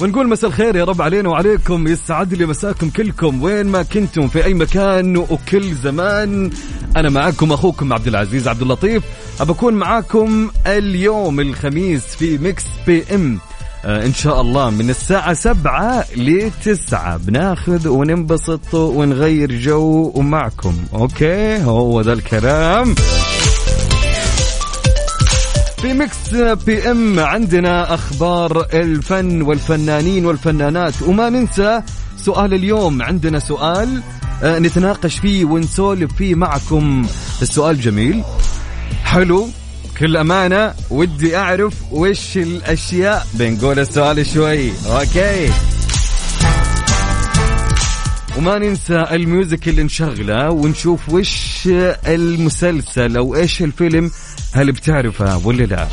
ونقول مساء الخير يا رب علينا وعليكم. يسعد لي مساكم كلكم وين ما كنتم في أي مكان وكل زمان. أنا معكم أخوكم عبد العزيز عبد اللطيف. أبكون معاكم اليوم الخميس في Mix PM. آه إن شاء الله من الساعة سبعة لتسعة بناخذ وننبسط ونغير جو ومعكم. okay هو ذا الكلام. في Mix PM عندنا أخبار الفن والفنانين والفنانات. وما ننسى سؤال اليوم عندنا سؤال آه، نتناقش فيه ونسولف فيه معكم. السؤال جميل. حلو. كل أمانة ودي أعرف وش الأشياء. بنقول السؤال شوي. okay. وما ننسى ال music اللي نشغله ونشوف وش المسلسل أو إيش الفيلم هل بتعرفه ولا لا؟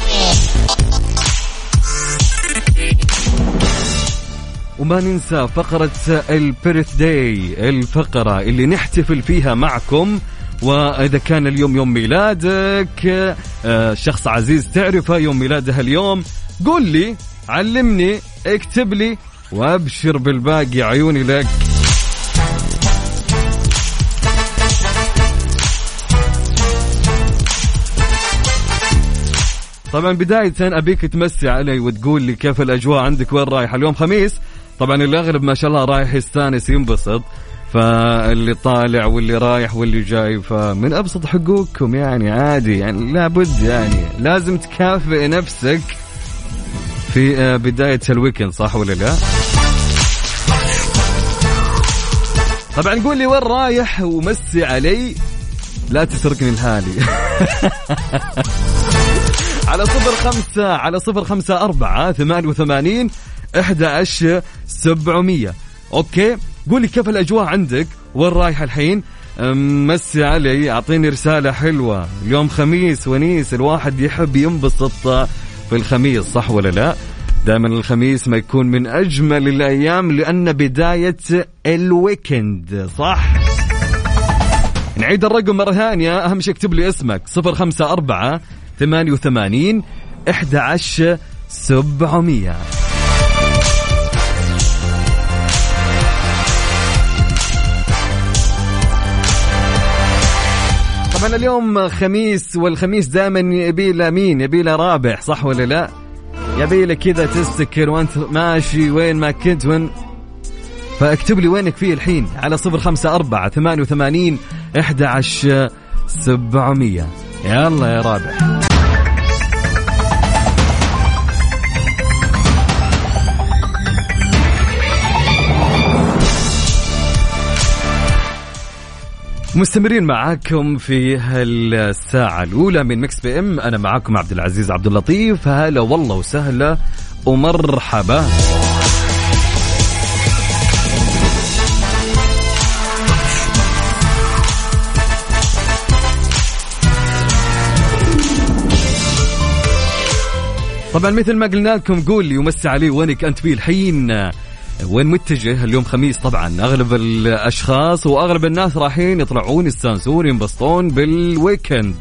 وما ننسى فقرة البيرث داي الفقرة اللي نحتفل فيها معكم. وإذا كان اليوم يوم ميلادك آه، شخص عزيز تعرفه يوم ميلاده اليوم قول لي علمني اكتب لي وأبشر بالباقي عيوني لك. طبعا بداية أبيك تمسي علي وتقول لي كيف الأجواء عندك وين رايح؟ اليوم خميس. طبعا الأغلب ما شاء الله رايح يستانس ينبسط فاللي طالع واللي رايح واللي جاي فمن أبسط حقوقكم يعني عادي يعني لابد يعني لازم تكافئ نفسك في آه، بداية ال weekend صح ولا لا؟ طبعا قول لي وين رايح ومسي علي لا تتركني لحالي. على صفر خمسة على صفر خمسة أربعة ثمانية وثمانين إحدى سبعمية. أوكي؟ قولي كيف الأجواء عندك؟ وين رايح الحين؟ مسي علي أعطيني رسالة حلوة. اليوم خميس ونيس الواحد يحب ينبسط في الخميس صح ولا لا؟ دائما الخميس ما يكون من أجمل الأيام لأن بداية الويكند صح؟ نعيد الرقم مرة ثانية أهم شيء اكتب لي اسمك صفر خمسة أربعة ثمانية وثمانين إحدى عشر سبعمية. طبعا اليوم خميس والخميس دائما يبي له مين؟ يبي له رابح صح ولا لا؟ يبي كذا تستكر وانت ماشي وين ما كنت وين. فاكتب لي وينك فيه الحين على صفر خمسة أربعة ثمانية وثمانين عشر سبعمية. يلا يا رابح. مستمرين معاكم في هالساعة الأولى من Mix FM. أنا معاكم عبد العزيز عبد اللطيف. هلا والله وسهلا ومرحبا. طبعا مثل ما قلنا لكم قول لي ومسي علي وينك أنت فيه الحين. وين متجه اليوم خميس طبعا؟ أغلب الأشخاص وأغلب الناس رايحين يطلعون يستانسون ينبسطون بالويكند.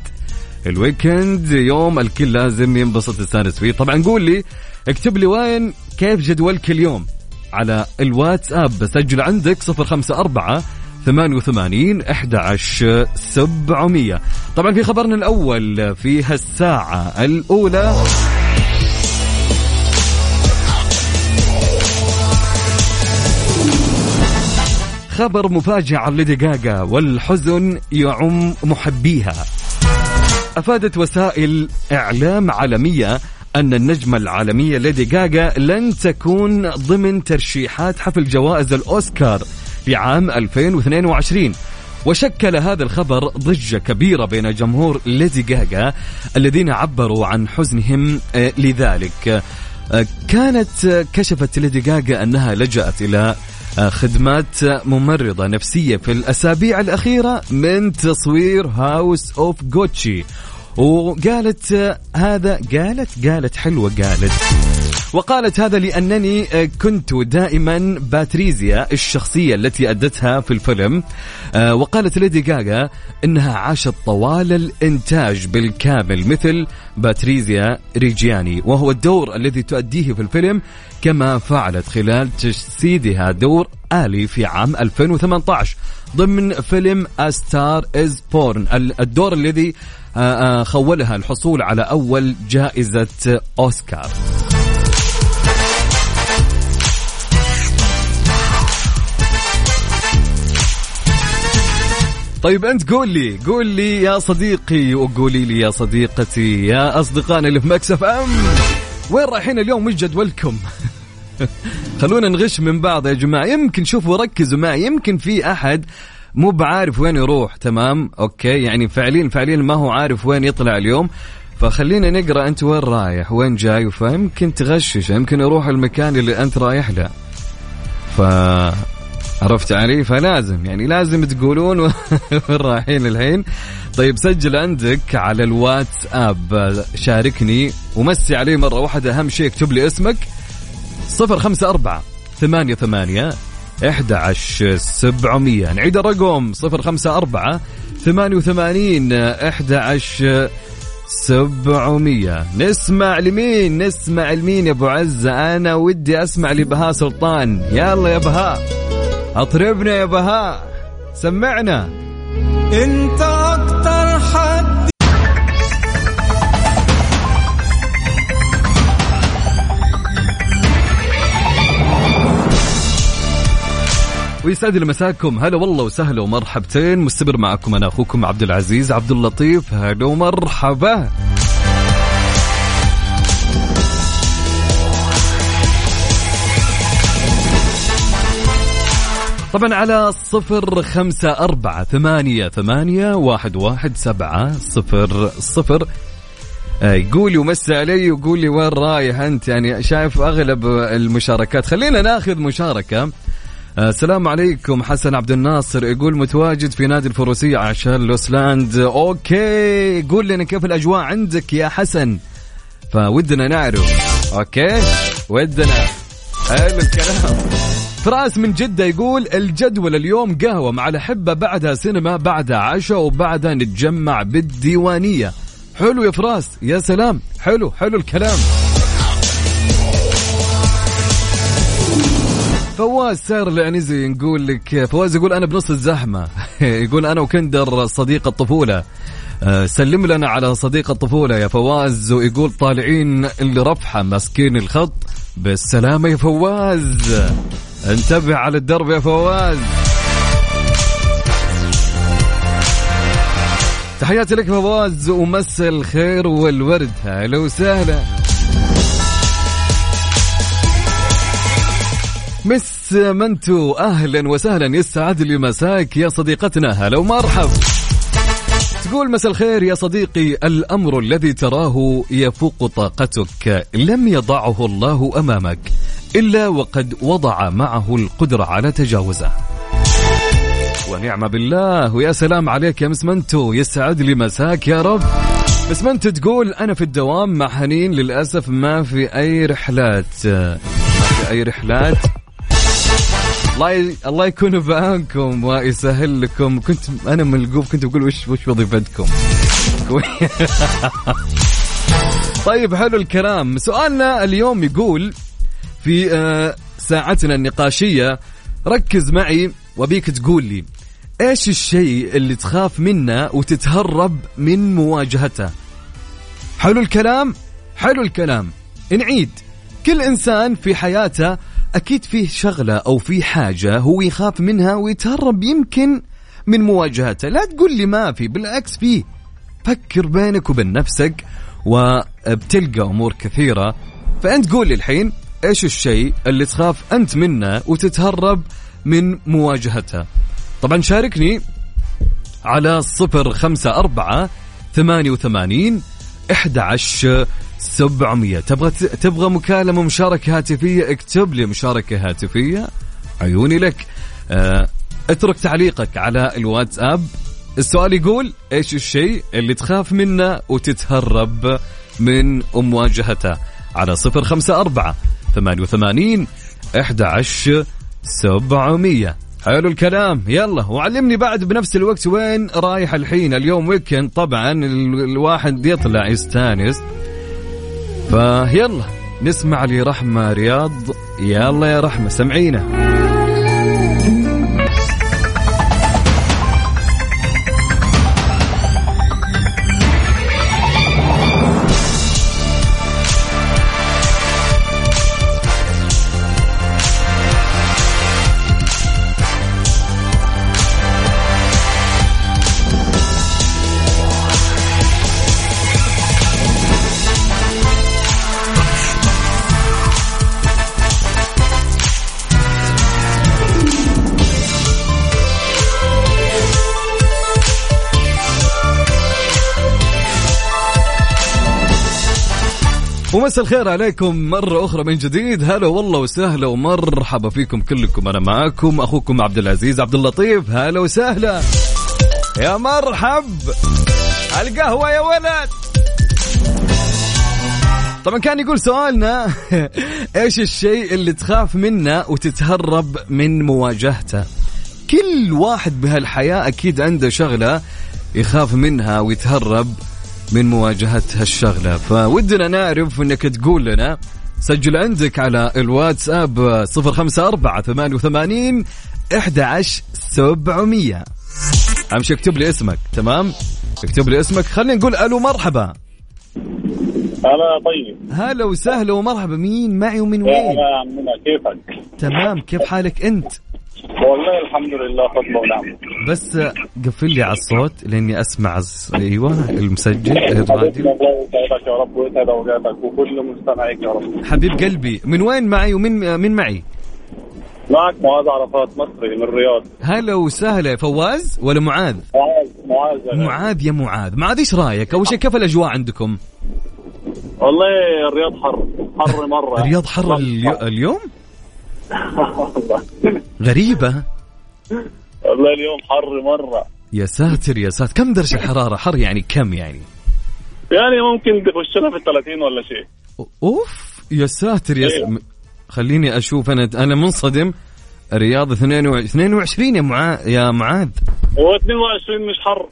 ال weekend يوم الكل لازم ينبسط يستانس فيه. طبعا قول لي اكتب لي وين كيف جدولك اليوم؟ على الواتساب سجل عندك 054 88 11 700 طبعا في خبرنا الأول في هالساعة. الأولى خبر مفاجئ عن ليدي جاجا والحزن يعم محبيها. أفادت وسائل إعلام عالمية أن النجمة العالمية ليدي جاجا لن تكون ضمن ترشيحات حفل جوائز الأوسكار في عام 2022 وشكل هذا الخبر ضجة كبيرة بين جمهور ليدي جاجا الذين عبروا عن حزنهم آه، لذلك. آه، كانت آه، كشفت ليدي جاجا أنها لجأت إلى خدمات ممرضة نفسية في الأسابيع الأخيرة من تصوير هاوس أوف جوتشي وقالت هذا قالت قالت حلوة قالت. وقالت هذا لأنني كنت دائما باتريزيا الشخصية التي أدتها في الفيلم. آه، وقالت ليدي جاجا إنها عاشت طوال الإنتاج بالكامل مثل باتريزيا ريجياني. وهو الدور الذي تؤديه في الفيلم كما فعلت خلال تجسيدها دور آلي في عام 2018 ضمن فيلم Star Is Born. الدور الذي آه، آه، خولها الحصول على أول جائزة أوسكار. طيب أنت قول لي قول لي يا صديقي وقولي لي يا صديقتي يا أصدقائنا اللي في مكسف أم وين رايحين اليوم؟ وش جدولكم؟ خلونا نغش من بعض يا جماعة. يمكن شوفوا ركزوا معي. يمكن في أحد مو بعارف وين يروح تمام؟ أوكي يعني فعليا فعليا ما هو عارف وين يطلع اليوم. فخلينا نقرأ أنت وين رايح وين جاي فيمكن تغشش يمكن يروح المكان اللي أنت رايح له. ف عرفت علي؟ فلازم يعني لازم تقولون وين رايحين الحين. طيب سجل عندك على الواتساب شاركني ومسي علي مرة واحدة أهم شيء اكتب لي اسمك. صفر خمسة أربعة ثمانية ثمانية إحدى عشر سبعمية. نعيد الرقم صفر خمسة أربعة ثمانية وثمانين إحدى عشر سبعمية. نسمع لمين؟ نسمع لمين يا أبو عزة؟ أنا ودي أسمع لبهاء سلطان. يلا يا بهاء. أطربنا يا بهاء. سمعنا. أنت أكتر حد ويسعد لي مساكم هلا والله وسهلا ومرحبتين. مستمر معكم أنا أخوكم عبد العزيز عبد اللطيف. هلا ومرحبا. طبعا على صفر خمسة أربعة ثمانية ثمانية واحد واحد سبعة صفر صفر. آه، يقول ومسي علي ويقول لي وين رايح أنت؟ يعني شايف أغلب المشاركات. خلينا ناخذ مشاركة. آه، السلام عليكم حسن عبد الناصر. يقول متواجد في نادي الفروسية عشان لوسلاند. okay قول لنا كيف الأجواء عندك يا حسن؟ فودنا نعرف. okay ودنا. حلو الكلام. فراس من جدة يقول الجدول اليوم قهوة مع الأحبة بعدها سينما بعدها عشاء وبعدها نتجمع بالديوانية. حلو يا فراس يا سلام. حلو حلو الكلام. فواز سائر العنزي نقول لك فواز يقول أنا بنص الزحمة. يقول أنا وكندر صديق الطفولة. آه، سلم لنا على صديق الطفولة يا فواز ويقول طالعين إلى رفحا ماسكين الخط. بالسلامة يا فواز. انتبه على الدرب يا فواز. تحياتي لك فواز ومسا الخير والورد. هلا وسهلا. مس منتو أهلا وسهلا. يسعد لي مساك يا صديقتنا. هلا ومرحب تقول مساء الخير يا صديقي. الأمر الذي تراه يفوق طاقتك. لم يضعه الله أمامك إلا وقد وضع معه القدرة على تجاوزه. ونعم بالله. ويا سلام عليك يا مسمنتو يسعد لي مساك يا رب. مسمنتو تقول أنا في الدوام مع حنين للأسف ما في أي رحلات. ما في أي رحلات. الله الله يكون بعونكم ويسهل لكم. كنت أنا من القوف كنت بقول وش وش وظيفتكم؟ طيب حلو الكلام. سؤالنا اليوم يقول في آه، ساعتنا النقاشية ركز معي وبيك تقول لي إيش الشيء اللي تخاف منه وتتهرب من مواجهته؟ حلو الكلام؟ حلو الكلام. نعيد كل إنسان في حياته أكيد فيه شغلة أو في حاجة هو يخاف منها ويتهرب يمكن من مواجهتها. لا تقول لي ما في بالعكس فيه. فكر بينك وبين نفسك وبتلقى أمور كثيرة. فأنت قول لي الحين إيش الشيء اللي تخاف أنت منه وتتهرب من مواجهتها طبعا شاركني على صفر خمسة أربعة ثمانية وثمانين أحد 700 تبغى تبغى مكالمة مشاركة هاتفية اكتب لي مشاركة هاتفية. عيوني لك. آه، اترك تعليقك على الواتساب. السؤال يقول إيش الشيء اللي تخاف منه وتتهرب من مواجهته؟ على صفر خمسة أربعة ثمانية وثمانين أحد سبعمية. حلو الكلام. يلا وعلمني بعد بنفس الوقت وين رايح الحين. اليوم ويكند طبعا الواحد يطلع يستانس. فيلا نسمع لي رحمة رياض. يلا يا رحمة سمعينا ومساء الخير عليكم. مرة أخرى من جديد. هلا والله وسهلا ومرحبا فيكم كلكم. أنا معاكم أخوكم عبد العزيز عبد اللطيف. هلا وسهلا. يا مرحب. القهوة يا ولد. طبعا كان يقول سؤالنا إيش الشيء اللي تخاف منه وتتهرب من مواجهته؟ كل واحد بهالحياة أكيد عنده شغلة يخاف منها ويتهرب من مواجهة هالشغلة فودنا نعرف إنك تقول لنا سجل عندك على الواتساب صفر خمسة أربعة ثمانية وثمانين إحدى عشر سبعمية. أهم شيء اكتب لي اسمك. تمام؟ اكتب لي اسمك. خلينا نقول ألو مرحبا. هلا طيب. هلا وسهلا ومرحبا. مين معي ومن وين؟ كيفك؟ تمام كيف حالك أنت؟ والله الحمد لله فضل ونعم بس قفل لي على الصوت لأني أسمع أيوه المسجل الراديو. الله يسعدك يا رب ويسعد أوقاتك وكل مستمعيك يا رب. حبيب قلبي من وين معي ومن من معي؟ معك معاذ عرفات مصري من الرياض. هلا وسهلا فواز ولا معاذ؟ معاذ معاذ. معاذ يا معاذ. معاذ إيش رأيك؟ أول شيء كيف الأجواء عندكم؟ والله الرياض حر حر مرة. الرياض حر اليو- اليوم؟ والله غريبة. والله اليوم حر مرة. يا ساتر يا ساتر. كم درجة الحرارة؟ حر يعني كم يعني؟ يعني ممكن تخش لها في ال 30 ولا شيء. أوف يا ساتر يا س... إيه. خليني أشوف. أنا أنا منصدم. الرياض 22 22 يا معاذ يا معاذ. هو 22 مش حر.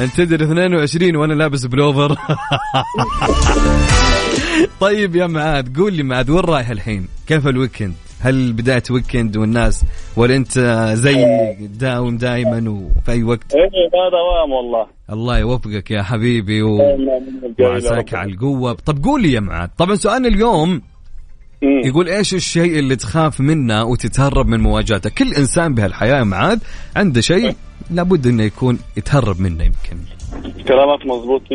انت تدري 22 وأنا لابس بلوفر. طيب يا معاذ قول لي معاذ وين رايح الحين؟ كيف ال weekend؟ هل بداية weekend والناس ولا أنت زي دوام دائما وفي أي وقت؟ إيه هذا دوام والله الله يوفقك يا حبيبي و... يا وعساك. على القوة طب قول لي يا معاذ طبعا سؤالنا اليوم. يقول إيش الشيء اللي تخاف منه وتتهرب من مواجهته كل إنسان بهالحياة يا معاذ عنده شيء لابد إنه يكون يتهرب منه يمكن كلامك مظبوط 100%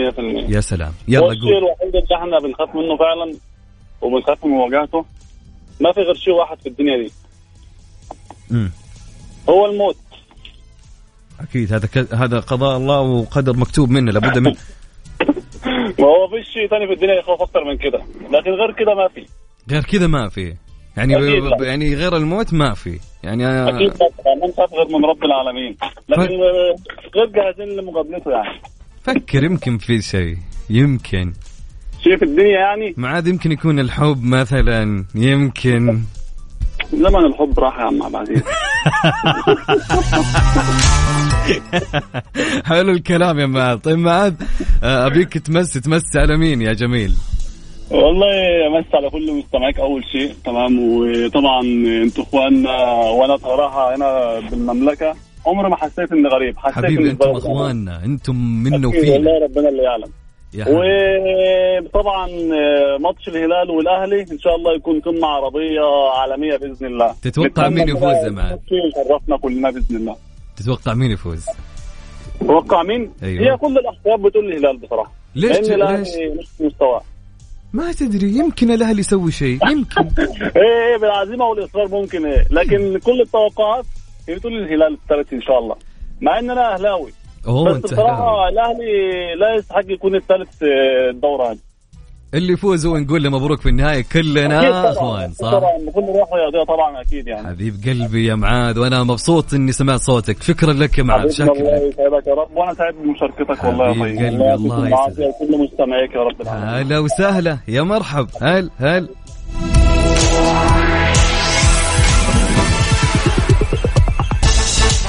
يا سلام. يلا الشيء قول. الوحيد اللي إحنا بنخاف منه فعلا وبنخاف من مواجهته. ما في غير شيء واحد في الدنيا دي. مم. هو الموت. أكيد. هذا ك... هذا قضاء الله وقدر مكتوب منه. لابد من. ما هو في شيء ثاني في الدنيا يخوف أكثر من كده. لكن غير كده ما في. غير كذا ما في. يعني. يعني غير الموت ما في. يعني أكيد لا ما نخاف غير من رب العالمين. لكن آه، غير جاهزين لمقابلته يعني. فكر يمكن في شيء. يمكن. شيء في الدنيا يعني؟ معاد يمكن يكون الحب مثلا. يمكن. زمن الحب راح يا عم عبد العزيز. حلو الكلام يا معاذ. طيب معاذ أبيك تمس تمس على مين يا جميل؟ والله امس على كل مستمعيك أول شيء تمام وطبعا أنتوا إخواننا وأنا صراحة هنا بالمملكة عمري ما حسيت إني غريب حسيت حبيبي أنتم. إخواننا أنتم منا أكيد وفينا والله ربنا اللي يعلم. وطبعا ماتش الهلال والأهلي إن شاء الله يكون قمة عربيه عالمية بإذن الله تتوقع مين يفوز يا معاذ؟ شيء يشرفنا كلنا بإذن الله تتوقع مين يفوز؟ توقع مين؟ أيوة. هي كل الاحساب بتقول الهلال بصراحة ليش لأن الأهلي؟ نفس مستواه ما تدري يمكن الاهلي يسوي شيء يمكن. إيه إيه بالعزيمة والإصرار ممكن إيه. لكن كل التوقعات هي بتقول الهلال الثالث إن شاء الله. مع ان أنا اهلاوي بس أنت بصراحة. الأهلي لا يستحق يكون الثالث آه، الدورة هذه. اللي يفوز هو نقول له مبروك في النهاية كلنا اخوان صح؟ طبعا. بكل روح رياضيه طبعا أكيد يعني. حبيب قلبي يا معاذ وأنا مبسوط إني سمعت صوتك. شكرا لك يا معاذ حبيبنا الله شكرا يسعدك يا رب. وأنا سعيد بمشاركتك والله يا طيب قلبي، الله يسعدك. وكل مستمعيك يا رب العالمين. هلا وسهلا. يا مرحب. هل هل.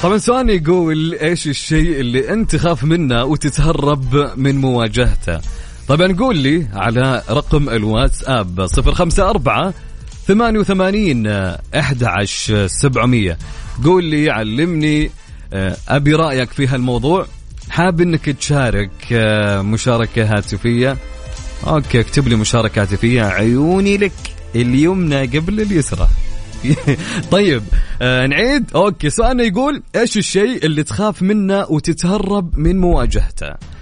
طبعا سؤال يقول إيش الشيء اللي أنت تخاف منه وتتهرب من مواجهته؟ طبعا قول لي على رقم الواتساب 054 88 11 700 قول لي علمني آه، أبي رأيك في هالموضوع. حاب إنك تشارك آه، مشاركة هاتفية. okay اكتب لي مشاركة هاتفية عيوني لك اليمنى قبل اليسرى. طيب آه نعيد. okay سؤالنا يقول إيش الشيء اللي تخاف منه وتتهرب من مواجهته؟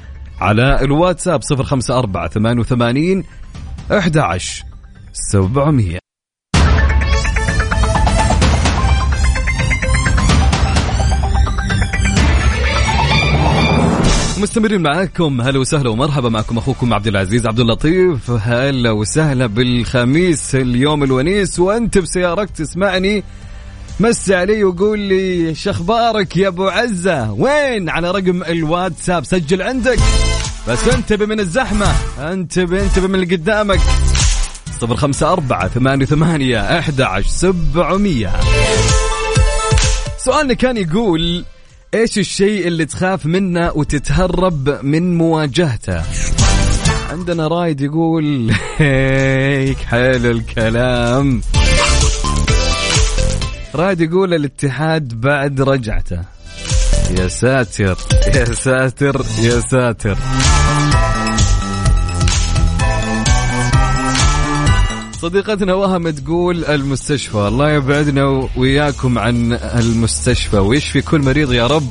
على الواتساب 054 88 11 700 مستمرين معاكم هلا وسهلا ومرحبا معكم أخوكم عبد العزيز عبد اللطيف هلا وسهلا بالخميس اليوم الونيس وأنت بسيارتك تسمعني. مس علي وقول لي شخبارك يا أبو عزة؟ وين؟ على رقم الواتساب سجل عندك. بس انتبه من الزحمة. انتبه انتبه من اللي قدامك. صفر خمسة أربعة ثمانية ثمانية أحد عشر سبعمية. سؤالنا كان يقول إيش الشيء اللي تخاف منه وتتهرب من مواجهته؟ عندنا رايد يقول هيك حلو الكلام. رايد يقول الاتحاد بعد رجعته. يا ساتر يا ساتر يا ساتر. صديقتنا وهم تقول المستشفى الله يبعدنا وياكم عن المستشفى ويشفي كل مريض يا رب.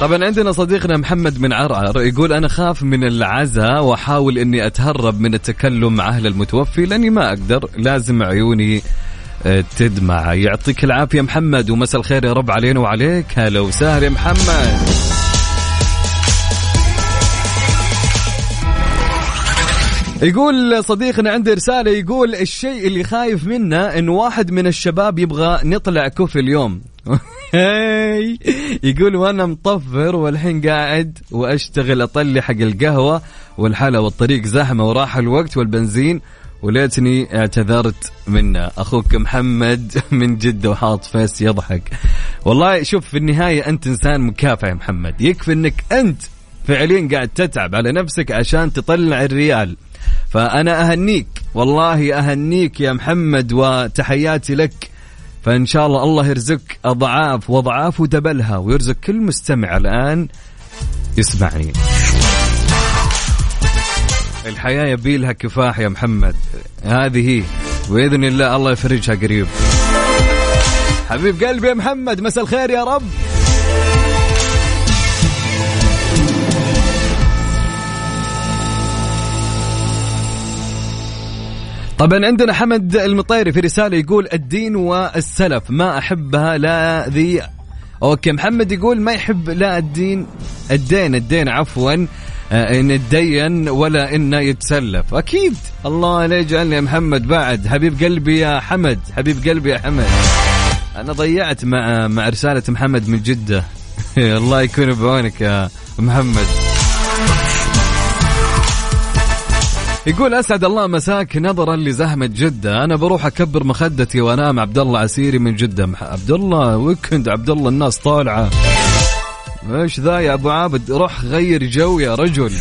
طبعا عندنا صديقنا محمد من عرعر يقول أنا خاف من العزاء وأحاول إني أتهرب من التكلم مع أهل المتوفي لأني ما أقدر. لازم عيوني آه، تدمع. يعطيك العافية محمد ومساء الخير يا رب علينا وعليك. هلا وسهلا يا محمد. يقول صديقنا عنده رسالة يقول الشيء اللي خايف منه إن واحد من الشباب يبغى نطلع كوفي اليوم. يقول وأنا مطفر والحين قاعد واشتغل اطلع حق القهوة والحلا والطريق زحمة وراح الوقت والبنزين وليتني اعتذرت منه. أخوك محمد من جدة وحاط فيس يضحك. والله شوف في النهاية أنت إنسان مكافح يا محمد. يكفي إنك أنت فعليا قاعد تتعب على نفسك عشان تطلع الريال. فأنا أهنيك والله أهنيك يا محمد وتحياتي لك فإن شاء الله الله يرزقك أضعاف وأضعاف ودبلها ويرزق كل مستمع الآن يسمعني. الحياة يبي لها كفاح يا محمد. هذه هي وبإذن الله الله يفرجها قريب. حبيب قلبي يا محمد مساء الخير يا رب. طبعا عندنا حمد المطيري في رسالة يقول الدين والسلف ما أحبها لا ذي. أوكي محمد يقول ما يحب لا الدين. الدين الدين عفوا آه، إن يتدين ولا انه يتسلف. أكيد. الله لا يجعلني يا محمد بعد. حبيب قلبي يا حمد. حبيب قلبي يا حمد. أنا ضيعت مع مع رسالة محمد من جدة. الله يكون بعونك يا محمد. يقول أسعد الله مساك نظرا لزحمه جدة. أنا بروح أكبر مخدتي وأنام عبد الله عسيري من جدة. عبد الله ويكند عبد الله الناس طالعة. إيش ذا يا أبو عابد؟ روح غير جو يا رجل.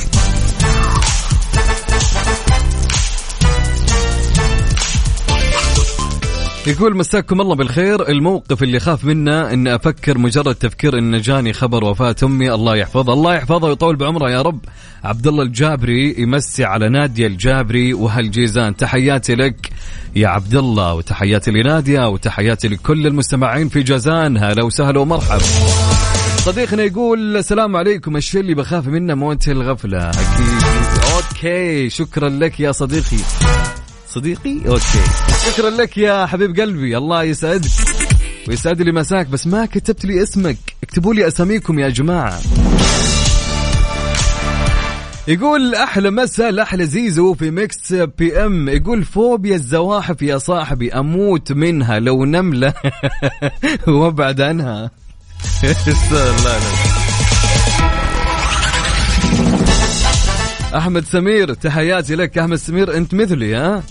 يقول مساكم الله بالخير. الموقف اللي خاف منه إن أفكر مجرد تفكير إن جاني خبر وفاة أمي. الله يحفظها الله يحفظها ويطول بعمرها يا رب. عبد الله الجابري يمسي على نادية الجابري وأهل جيزان تحياتي لك يا عبد الله وتحياتي لنادية وتحياتي لكل المستمعين في جازان. هلا وسهلا ومرحبا. صديقنا يقول السلام عليكم. الشيء اللي بخاف منه موت الغفلة؟ أكيد. okay شكرا لك يا صديقي. صديقي. okay. شكرا لك يا حبيب قلبي. الله يسعدك ويسعد لي مساك. بس ما كتبت لي اسمك. اكتبوا لي أساميكم يا جماعة. يقول أحلى مساء أحلى زيزو في Mix FM. يقول فوبيا الزواحف يا صاحبي. أموت منها لو نملة. وأبعد عنها. أحمد سمير تحياتي لك. أحمد سمير أنت مثلي ها؟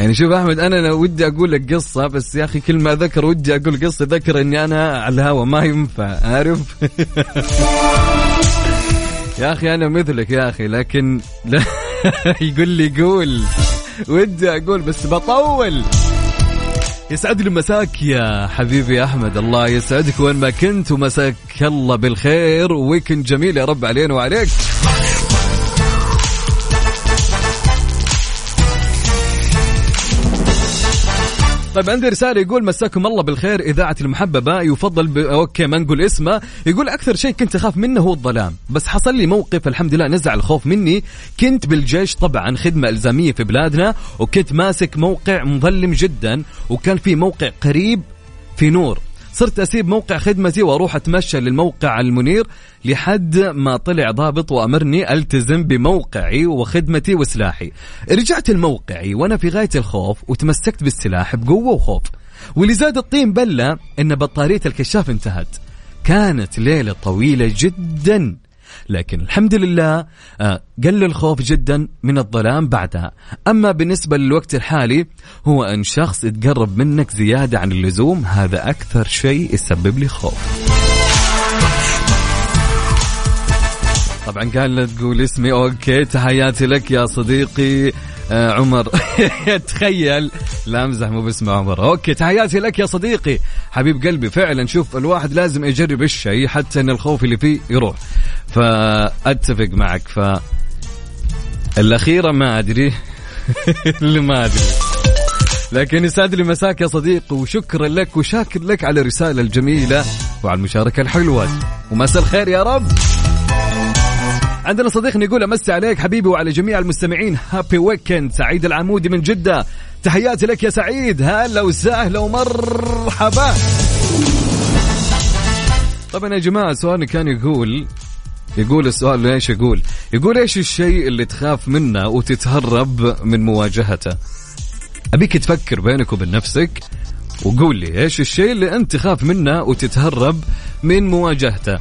يعني شوف أحمد أنا ودي أقول لك قصة بس يا أخي كل ما ذكر ودي أقول قصة ذكر إني أنا على الهوا ما ينفع عارف؟ يا أخي أنا مثلك يا أخي لكن لا يقول لي قول ودي أقول بس بطول. يسعد لي مساك يا حبيبي أحمد الله يسعدك وين ما كنت ومساك الله بالخير weekend جميل يا رب علينا وعليك. طيب عندي رسالة يقول مساكم الله بالخير إذاعة المحببة. يفضل ب... okay ما نقول اسمه. يقول أكثر شيء كنت أخاف منه هو الظلام. بس حصل لي موقف الحمد لله نزع الخوف مني. كنت بالجيش طبعا خدمة إلزامية في بلادنا وكنت ماسك موقع مظلم جدا وكان في موقع قريب في نور. صرت أسيب موقع خدمتي وأروح أتمشى للموقع المنير لحد ما طلع ضابط وأمرني ألتزم بموقعي وخدمتي وسلاحي. رجعت لموقعي وأنا في غاية الخوف وتمسكت بالسلاح بقوة وخوف. واللي زاد الطين بلة إن بطارية الكشاف انتهت. كانت ليلة طويلة جدا لكن الحمد لله آه، قل الخوف جدا من الظلام بعدها. أما بالنسبة للوقت الحالي هو أن شخص يتقرب منك زيادة عن اللزوم هذا أكثر شيء يسبب لي خوف. طبعا قال لا تقول اسمي okay تحياتي لك يا صديقي آه عمر. تخيل. لا أمزح مو باسم عمر. okay تحياتي لك يا صديقي. حبيب قلبي فعلا شوف الواحد لازم يجرب الشيء حتى إن الخوف اللي فيه يروح. فأتفق معك ف الأخيرة ما أدري اللي ما أدري. لكن يسعد لي مساك يا صديقي وشكرا لك وشاكر لك على الرسالة الجميلة وعلى المشاركة الحلوة. ومساء الخير يا رب. عندنا صديقنا يقول أمسي عليك حبيبي وعلى جميع المستمعين. هابي ويكند سعيد العمودي من جدة. تحياتي لك يا سعيد. هلا وسهلا ومرحبا. طبعا يا جماعة سؤالنا كان يقول يقول السؤال إيش يقول؟ يقول إيش الشيء اللي تخاف منه وتتهرب من مواجهته؟ أبيك تفكر بينك وبين نفسك وقول لي إيش الشيء اللي أنت تخاف منه وتتهرب من مواجهته؟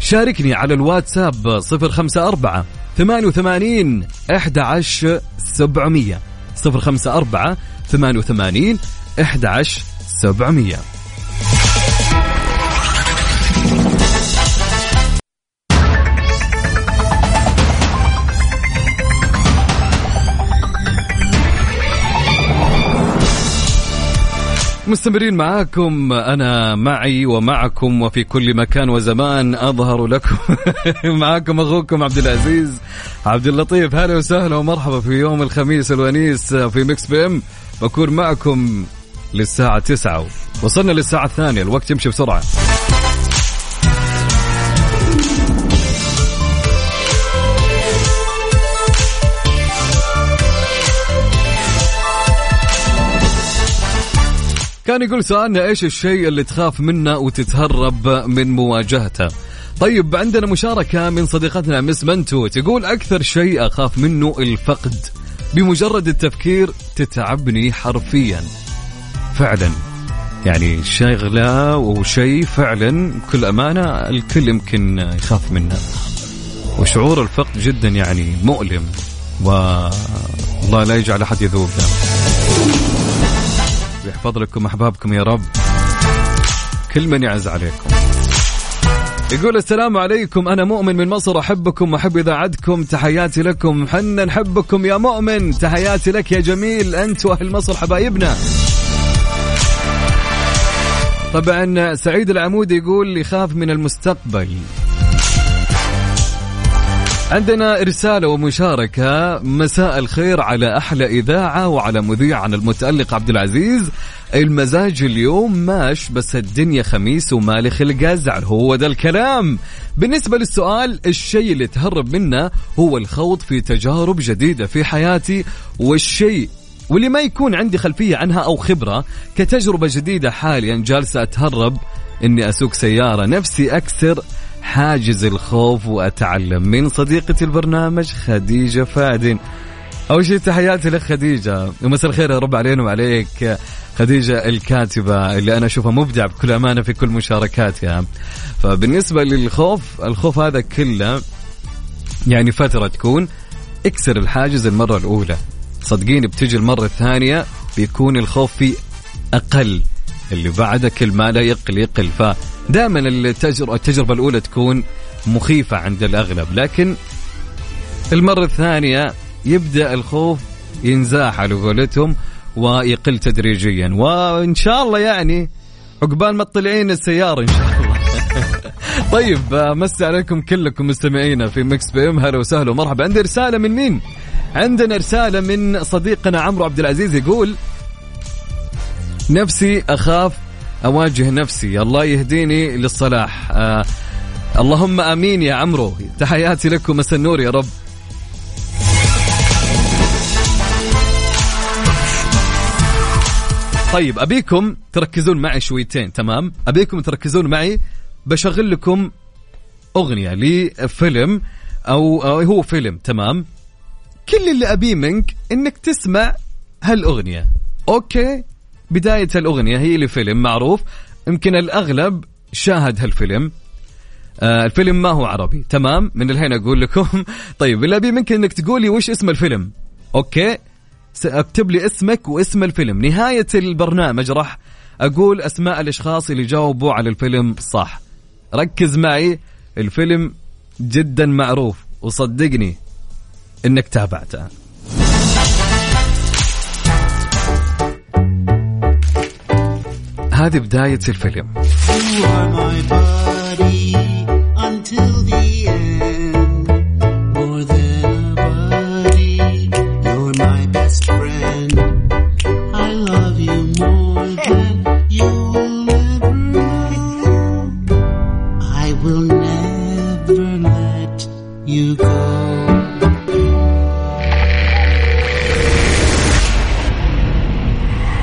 شاركني على الواتساب 054 88 11 700 054 88 11 مستمرين معاكم. أنا معي ومعكم وفي كل مكان وزمان أظهر لكم. معاكم أخوكم عبد العزيز عبد اللطيف. هلا وسهلا ومرحبا في يوم الخميس الونيس في Mix PM. بكون معكم للساعة تسعة. وصلنا للساعة الثانية. الوقت يمشي بسرعة. كان يقول سؤالنا إيش الشيء اللي تخاف منه وتتهرب من مواجهته؟ طيب عندنا مشاركة من صديقتنا مس منتو تقول أكثر شيء أخاف منه الفقد. بمجرد التفكير تتعبني حرفيا. فعلا. يعني شغلة وشيء فعلا بكل أمانة الكل يمكن يخاف منه. وشعور الفقد جدا يعني مؤلم. والله لا يجعل أحد يذوق ده يحفظ لكم أحبابكم يا رب. كل من يعز عليكم. يقول السلام عليكم أنا مؤمن من مصر أحبكم واحب إذاعتكم تحياتي لكم. حنا نحبكم يا مؤمن تحياتي لك يا جميل. أنت وأهل مصر حبايبنا. طبعا سعيد العمود يقول يخاف من المستقبل. عندنا رسالة ومشاركة. مساء الخير على أحلى إذاعة وعلى مذيعنا المتألق عبد العزيز. المزاج اليوم ماش بس الدنيا خميس ومالي خلق أزعل هو ده الكلام. بالنسبة للسؤال الشيء اللي تهرب منه هو الخوض في تجارب جديدة في حياتي والشيء واللي ما يكون عندي خلفية عنها أو خبرة. كتجربة جديدة حاليا جالسة أتهرب. إني أسوق سيارة نفسي أكسر. حاجز الخوف وأتعلم. من صديقة البرنامج خديجة فادن أول شيء تحياتي لك خديجة. ومساء الخير يا رب علينا وعليك. خديجة الكاتبة اللي أنا أشوفها مبدع بكل أمانة في كل مشاركاتها. فبالنسبة للخوف الخوف هذا كله يعني فترة تكون اكسر الحاجز المرة الأولى. صدقيني بتجي المرة الثانية بيكون الخوف فيه أقل. اللي بعده كل ما لا يقل يقل. فدائما التجربة, التجربة الأولى تكون مخيفة عند الأغلب لكن المرة الثانية يبدأ الخوف ينزاح على قولتهم ويقل تدريجيا وإن شاء الله يعني عقبال ما تطلعين السيارة إن شاء الله. طيب مسي عليكم كلكم مستمعينا في Mix PM. هلا وسهلا ومرحبا. عندي رسالة من مين؟ عندنا رسالة من صديقنا عمرو عبد العزيز يقول نفسي أخاف أواجه نفسي. الله يهديني للصلاح. آه اللهم آمين يا عمرو. تحياتي لكم مساء النور يا رب. طيب أبيكم تركزون معي شويتين تمام؟ أبيكم تركزون معي. بشغل لكم أغنية لفيلم أو, أو هو فيلم تمام؟ كل اللي أبيه منك إنك تسمع هالأغنية. أوكي؟ بداية الأغنية هي لفيلم معروف. يمكن الأغلب شاهد هالفيلم. آه الفيلم ما هو عربي. تمام؟ من الحين أقول لكم. طيب اللي أبي منك إنك تقولي وش اسم الفيلم. أوكي؟ اكتب لي اسمك واسم الفيلم. نهاية البرنامج راح أقول أسماء الأشخاص اللي جاوبوا على الفيلم صح. ركز معي. الفيلم جدا معروف. وصدقني إنك تابعته. Let you go.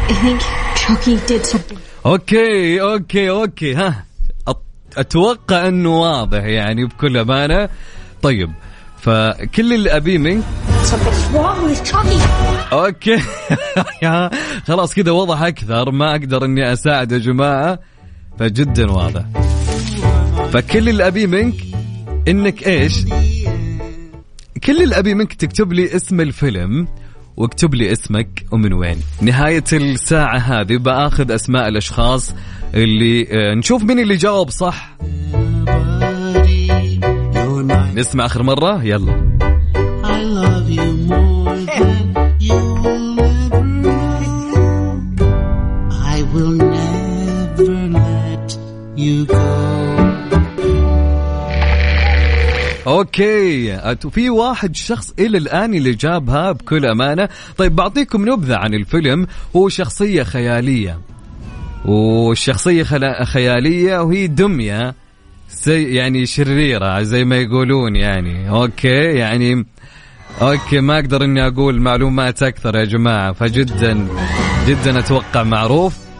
I think Chucky did something. okay okay okay ها. أتوقع إنه واضح يعني بكل أمانة. طيب فكل اللي أبيه منك okay. خلاص كذا وضح أكثر ما أقدر إني أساعد يا جماعة فجدا واضح. فكل اللي أبيه منك إنك إيش؟ كل اللي أبيه منك تكتب لي اسم الفيلم واكتب لي اسمك ومن وين. نهاية الساعة هذه بأخذ أسماء الأشخاص اللي آه، نشوف مين اللي جاوب صح. نسمع آخر مرة؟ يلا. Okay. في واحد شخص إلى الآن اللي جابها بكل أمانة. طيب بعطيكم نبذة عن الفيلم. هو شخصية خيالية. والشخصيه خيالية وهي دمية. يعني شريرة زي ما يقولون يعني. okay يعني okay ما أقدر إني أقول معلومات أكثر يا جماعة. فجدا جدا أتوقع معروف.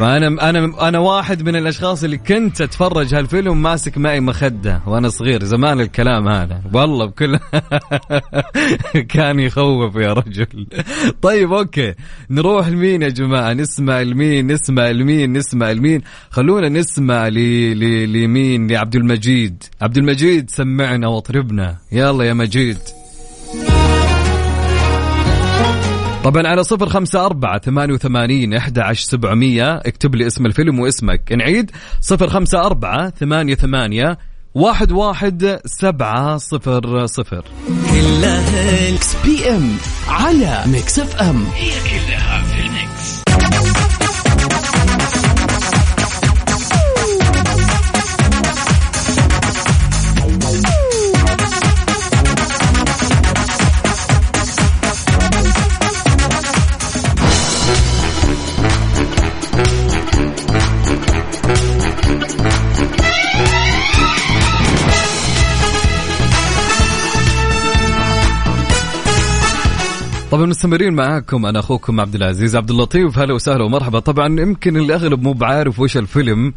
فأنا أنا أنا واحد من الأشخاص اللي كنت أتفرج هالفيلم ماسك معي مخدة وأنا صغير زمان الكلام هذا. والله بكل كان يخوف يا رجل. طيب أوكي. نروح لمين يا جماعة؟ نسمع لمين؟ نسمع لمين؟ نسمع لمين؟ خلونا نسمع لمين؟ لعبد المجيد. عبد المجيد سمعنا واطربنا. يلا يا مجيد. طبعا على صفر خمسة أربعة ثمانية وثمانين إحدى عشر سبعمية. اكتب لي اسم الفيلم واسمك. نعيد. صفر خمسة أربعة ثمانية ثمانية واحد واحد سبعة صفر صفر. كلها Mix PM على Mix FM هي كلها طبعا مستمرين معاكم أنا أخوكم عبد العزيز. عبد اللطيف هلا وسهلا ومرحبا. طبعا يمكن الأغلب مو بعارف وش الفيلم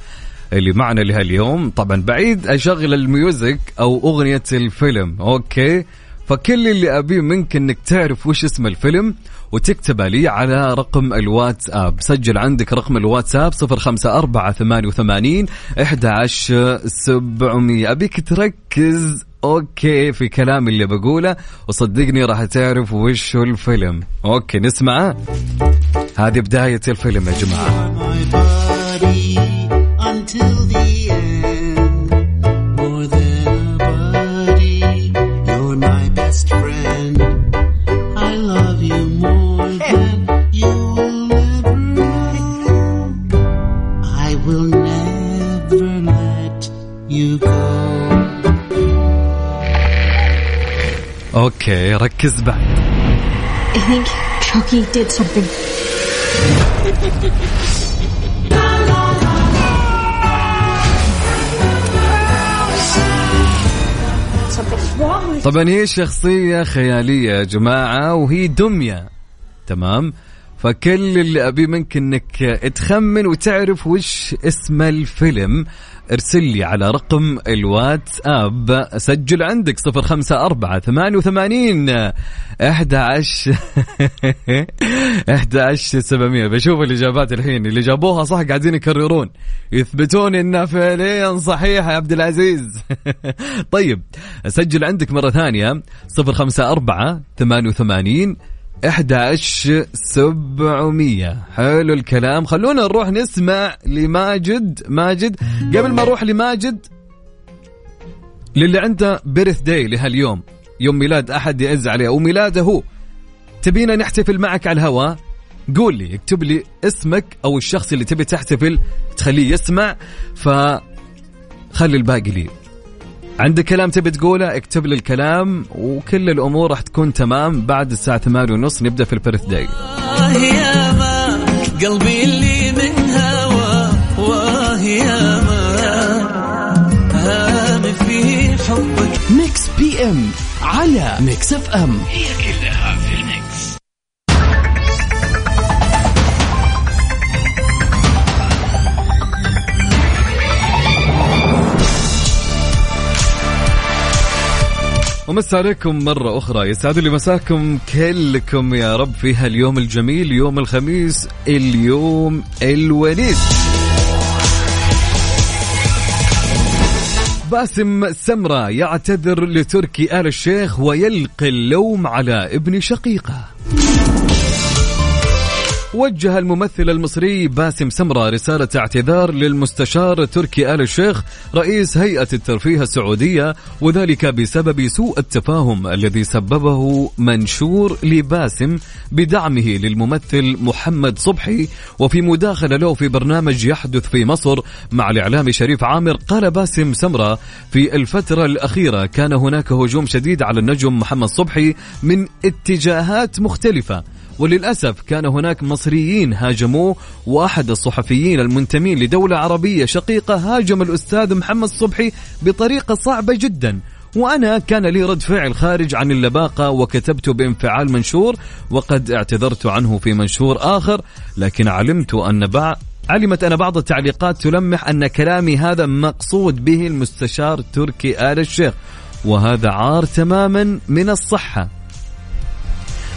اللي معنا لهاليوم. طبعا بعيد أشغل ال music أو أغنية الفيلم. okay. فكل اللي أبيه منك إنك تعرف وش اسم الفيلم وتكتبه لي على رقم الواتساب. سجل عندك رقم الواتساب 05488 11700 أبيك تركز. okay في كلامي اللي بقوله. وصدقني راح تعرف وش الفيلم. أوكي نسمعه. هذه بداية الفيلم يا جماعة. Until the أوكي ركز بعد. I think Chucky did something. طبعا هي شخصية خيالية يا جماعة وهي دمية. تمام؟ فكل اللي أبيه منك أنك تخمن وتعرف وش اسم الفيلم. ارسل لي على رقم الواتساب. سجل عندك صفر خمسة أربعة ثمانية وثمانين أحد عشر أحد عشر سبعمية. بشوف الإجابات الحين. اللي جابوها صح قاعدين يكررون. يثبتون إنها فعليا صحيحة يا عبد العزيز. طيب سجل عندك مرة ثانية. صفر خمسة أربعة ثمانية وثمانين 11 700 حلو الكلام. خلونا نروح نسمع لماجد. ماجد قبل ما نروح لماجد للي عنده بيرث داي لهاليوم يوم ميلاد أحد يعز عليه أو ميلاده هو. تبينا نحتفل معك على الهواء؟ قول لي اكتب لي اسمك أو الشخص اللي تبي تحتفل تخليه يسمع فخلي الباقي لي. عندك كلام تبي تقوله؟ اكتب لي الكلام وكل الأمور راح تكون تمام بعد الساعة 8 ونص. نبدأ في البيرث داي. قلبي اللي من هوى. واه يا ما هام في حبك. Mix PM على Mix FM. هي كلها ومسا عليكم مرة أخرى. يسعد لي مساكم كلكم يا رب في هاليوم الجميل يوم الخميس اليوم الونيس. باسم سمرة يعتذر لتركي آل الشيخ ويلقي اللوم على ابن شقيقة. وجه الممثل المصري باسم سمرة رسالة اعتذار للمستشار تركي آل الشيخ رئيس هيئة الترفيه السعودية وذلك بسبب سوء التفاهم الذي سببه منشور لباسم بدعمه للممثل محمد صبحي. وفي مداخلة له في برنامج يحدث في مصر مع الإعلامي شريف عامر قال باسم سمرة في الفترة الأخيرة كان هناك هجوم شديد على النجم محمد صبحي من اتجاهات مختلفة وللأسف كان هناك مصريين هاجموه وأحد الصحفيين المنتمين لدولة عربية شقيقة هاجم الأستاذ محمد صبحي بطريقة صعبة جدا. وأنا كان لي رد فعل خارج عن اللباقة وكتبت بانفعال منشور وقد اعتذرت عنه في منشور آخر لكن علمت أن بعض علمت أن بعض التعليقات تلمح أن كلامي هذا مقصود به المستشار تركي آل الشيخ وهذا عار تماما من الصحة.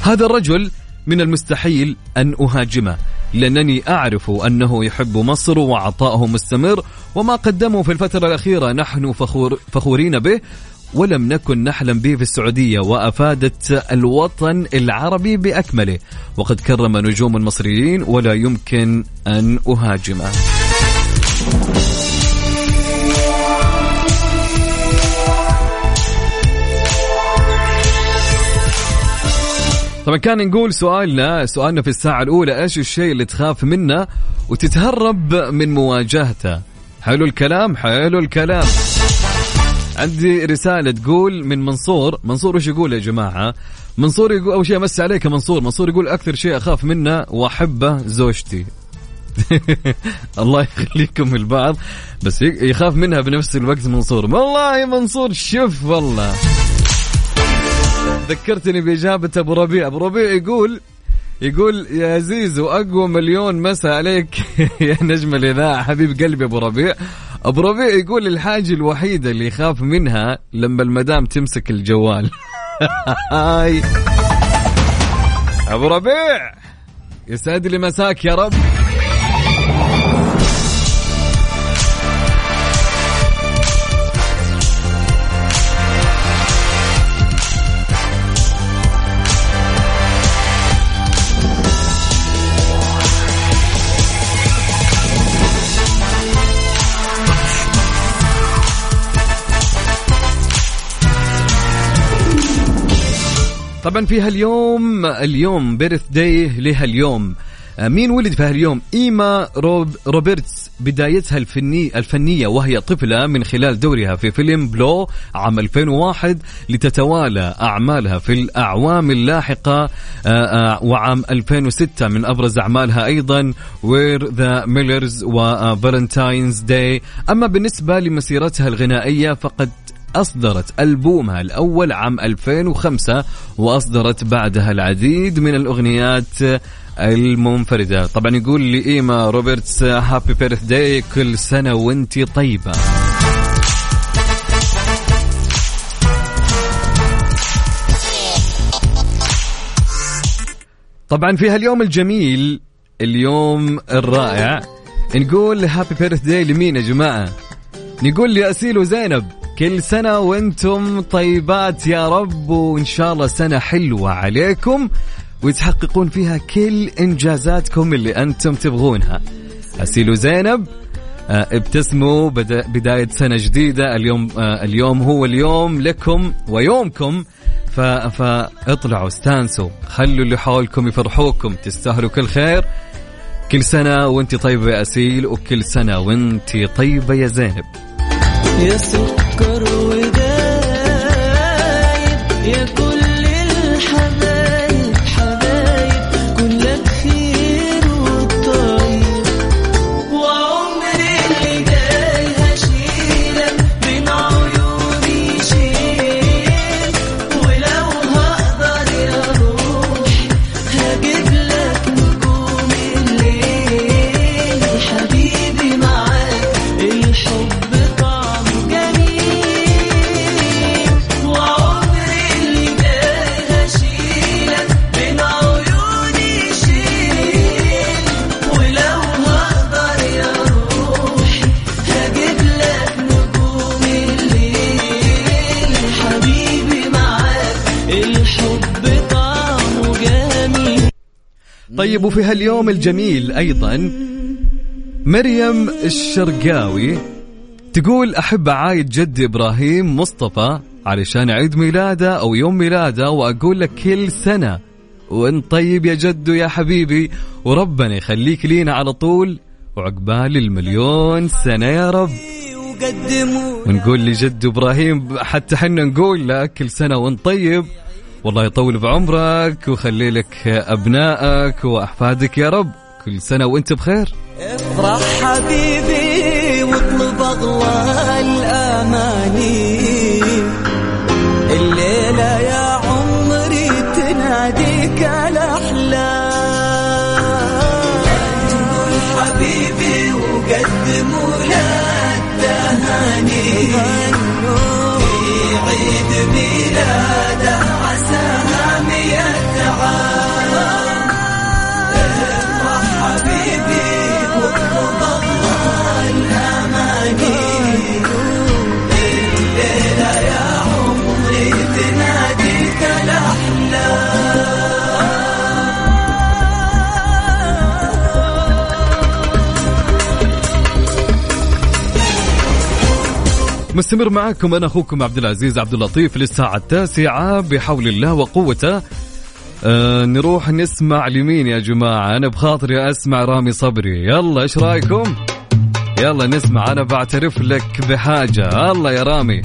هذا الرجل من المستحيل أن أهاجمه لأنني أعرف أنه يحب مصر وعطاؤه مستمر وما قدمه في الفترة الأخيرة نحن فخور فخورين به ولم نكن نحلم به في السعودية وأفادت الوطن العربي بأكمله. وقد كرم نجوم المصريين ولا يمكن أن أهاجمه. طبعا كان نقول سؤالنا سؤالنا في الساعة الأولى إيش الشيء اللي تخاف منه وتتهرب من مواجهته؟ حلو الكلام حلو الكلام. عندي رسالة تقول من منصور منصور وش يقول يا جماعة؟ منصور يقول أول شيء أمسي عليك منصور. منصور يقول أكثر شيء أخاف منه وأحبه زوجتي. الله يخليكم البعض بس يخاف منها بنفس الوقت منصور. والله منصور شوف والله. ذكرتني بإجابة أبو ربيع. أبو ربيع يقول يقول يا زيزو أقوى مليون مسا عليك يا نجم الإذاعة. حبيب قلبي أبو ربيع. أبو ربيع يقول الحاجة الوحيدة اللي يخاف منها لما المدام تمسك الجوال. هاي. أبو ربيع يسعد لي مساك يا رب. طبعا في هاليوم اليوم birthday لها اليوم آه، مين ولد في هاليوم؟ إيما روب روبرتس بدايتها الفني الفنية وهي طفلة من خلال دورها في فيلم Blow عام 2001 لتتوالى أعمالها في الأعوام اللاحقة آه، آه، وعام 2006 من أبرز أعمالها أيضا We're the Millers و Valentine's Day أما بالنسبة لمسيرتها الغنائية فقد أصدرت ألبومها الأول عام 2005 وأصدرت بعدها العديد من الأغنيات المنفردة. طبعا يقول لي إيما روبرتس happy birthday كل سنة وانتي طيبة. طبعا في هاليوم الجميل اليوم الرائع نقول happy birthday لمين يا جماعة؟ نقول لأسيل وزينب. كل سنة وأنتم طيبات يا رب وإن شاء الله سنة حلوة عليكم وتحققون فيها كل إنجازاتكم اللي أنتم تبغونها. اسيل وزينب آه، ابتسموا بدا بداية سنة جديدة اليوم آه، اليوم هو اليوم لكم ويومكم. فاطلعوا استانسوا خلوا اللي حولكم يفرحوكم تستاهلوا كل خير كل سنة وانت طيبة يا أسيل وكل سنة وانت طيبة يا زينب يا سكر girl with طيب وفي هاليوم الجميل أيضا مريم الشرقاوي تقول أحب أعايد جدي إبراهيم مصطفى علشان عيد ميلاده أو يوم ميلاده وأقول لك كل سنة. وانت طيب يا جدو يا حبيبي وربنا يخليك لينا على طول وعقبال المليون سنة يا رب. ونقول لجد إبراهيم حتى حنا نقول لك كل سنة وانت طيب والله يطول بعمرك ويخلي لك أبنائك وأحفادك يا رب. كل سنة وأنت بخير. افرح حبيبي واطلب أغلى الأماني. مستمر معكم أنا أخوكم عبد العزيز عبد اللطيف للساعة التاسعة بحول الله وقوته. آه نروح نسمع لمين يا جماعة؟ أنا بخاطري أسمع رامي صبري. يلا إيش رأيكم؟ يلا نسمع. أنا بعترف لك بحاجة. الله يا رامي.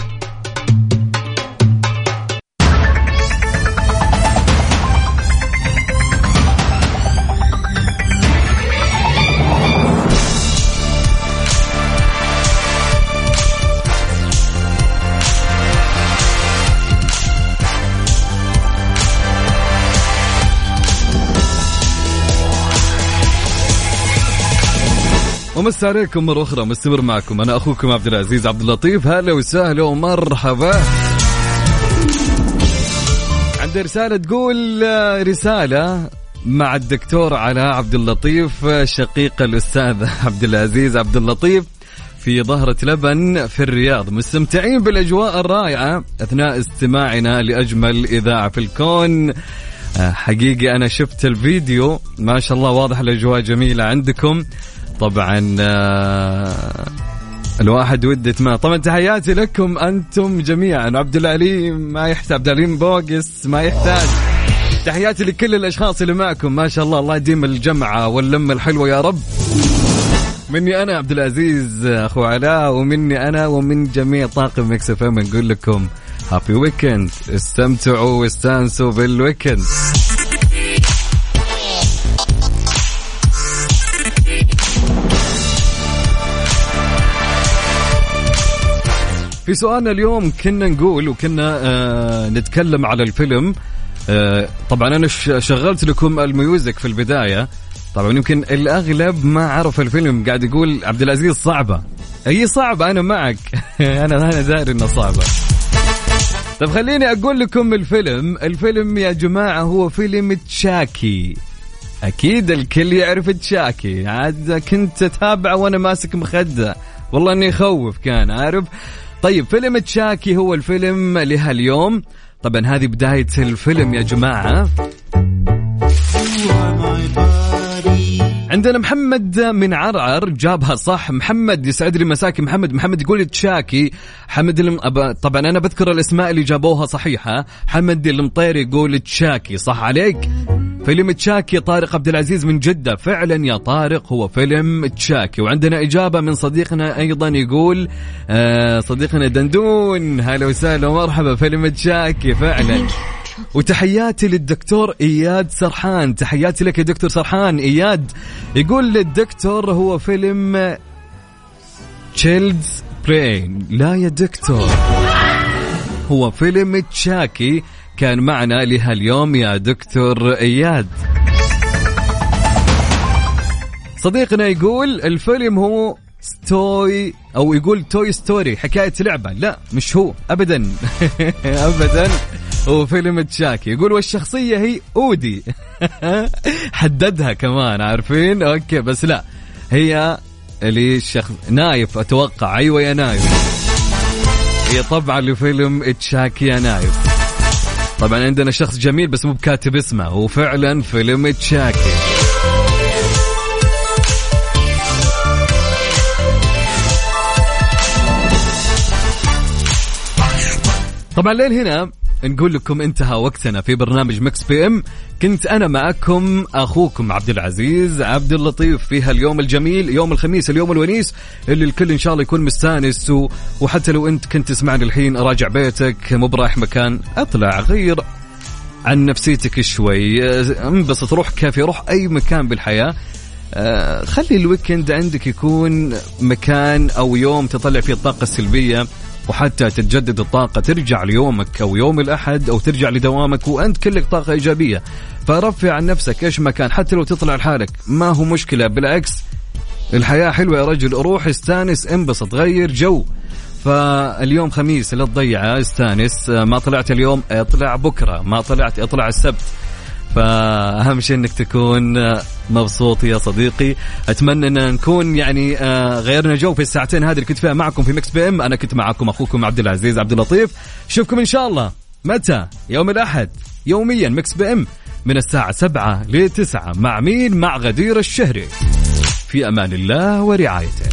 ومس عليكم مرة أخرى مستمر معكم. أنا أخوكم عبد العزيز عبد اللطيف. هلا وسهلا ومرحبا. عندي رسالة تقول آه، رسالة مع الدكتور علاء عبد اللطيف آه، شقيق الأستاذ عبد العزيز عبد اللطيف في ظهرة لبن في الرياض. مستمتعين بالأجواء الرائعة أثناء استماعنا لأجمل إذاعة في الكون. آه، حقيقي أنا شفت الفيديو. ما شاء الله واضح الأجواء جميلة عندكم. طبعا آه، الواحد ودة ما. طبعا تحياتي لكم أنتم جميعا. عبد العليم ما يحتاج عبد العليم بوقس ما يحتاج. تحياتي لكل الأشخاص اللي معكم. ما شاء الله الله يديم الجمعة واللمه الحلوة يا رب. مني أنا عبد العزيز أخو علاء ومني أنا ومن جميع طاقم Mix FM نقول لكم happy weekend استمتعوا واستانسوا بال weekend في سؤالنا اليوم كنا نقول وكنا آه نتكلم على الفيلم. آه طبعا أنا شغلت لكم الميوزك في البداية. طبعا يمكن الأغلب ما عرف الفيلم. قاعد يقول عبد العزيز صعبة. هي صعبة؟ أنا معك. أنا أنا داري انها صعبة. طيب خليني أقول لكم الفيلم. الفيلم يا جماعة هو فيلم تشاكي. أكيد الكل يعرف تشاكي. عاد كنت أتابعه وأنا ماسك مخدة. والله إني يخوف كان عارف؟ طيب فيلم تشاكي هو الفيلم لهاليوم. طبعا هذه بداية الفيلم يا جماعة. عندنا محمد من عرعر جابها صح. محمد يسعد لي مساكي محمد محمد يقول تشاكي. حمد الم... طبعا أنا بذكر الأسماء اللي جابوها صحيحة. حمد المطير يقول تشاكي. صح عليك؟ فيلم تشاكي طارق عبد العزيز من جدة. فعلا يا طارق هو فيلم تشاكي. وعندنا إجابة من صديقنا أيضا يقول آه صديقنا دندون. هلا وسهلا ومرحبا فيلم تشاكي فعلا. وتحياتي للدكتور إياد سرحان. تحياتي لك يا دكتور سرحان. إياد يقول للدكتور هو فيلم تشيلدز برين لا يا دكتور. هو فيلم تشاكي. كان معنا لهاليوم يا دكتور إياد. صديقنا يقول الفيلم هو Story أو يقول Toy Story حكاية لعبة. لا مش هو ابدا. ابدا. هو فيلم Chucky. يقول والشخصية هي Woody. حددها كمان عارفين؟ okay بس لا هي اللي الشخص نايف أتوقع. أيوه يا نايف. هي طبعا لفيلم Chucky يا نايف. طبعا عندنا شخص جميل بس مو بكاتب اسمه هو فعلا فيلم Chucky. طبعا لين هنا نقول لكم انتهى وقتنا في برنامج Mix PM. كنت أنا معكم أخوكم عبد العزيز عبد اللطيف في هاليوم الجميل يوم الخميس اليوم الونيس اللي الكل إن شاء الله يكون مستانس. وحتى لو أنت كنت تسمعني الحين راجع بيتك مو برايح مكان أطلع غير عن نفسيتك شوي. انبسط روح كافي روح أي مكان بالحياة. آه، خلي ال weekend عندك يكون مكان أو يوم تطلع فيه الطاقة السلبية. وحتى تتجدد الطاقة ترجع ليومك أو يوم الأحد أو ترجع لدوامك وأنت كلك طاقة إيجابية. فرفع عن نفسك إيش ما كان حتى لو تطلع لحالك. ما هو مشكلة؟ بالعكس الحياة حلوة يا رجل. روح استانس انبسط غير جو. فاليوم خميس لا تضيعه استانس آه، ما طلعت اليوم اطلع بكرة. ما طلعت اطلع السبت. فأهم شيء إنك تكون مبسوط يا صديقي. أتمنى أن نكون يعني آه، غيرنا جو في الساعتين هذه اللي كنت فيها معكم في Mix PM أنا كنت معكم أخوكم عبد العزيز عبد اللطيف. اشوفكم إن شاء الله. متى؟ يوم الأحد. يوميا Mix PM من الساعة سبعة لتسعة. مع مين؟ مع غدير الشهري. في أمان الله ورعايته.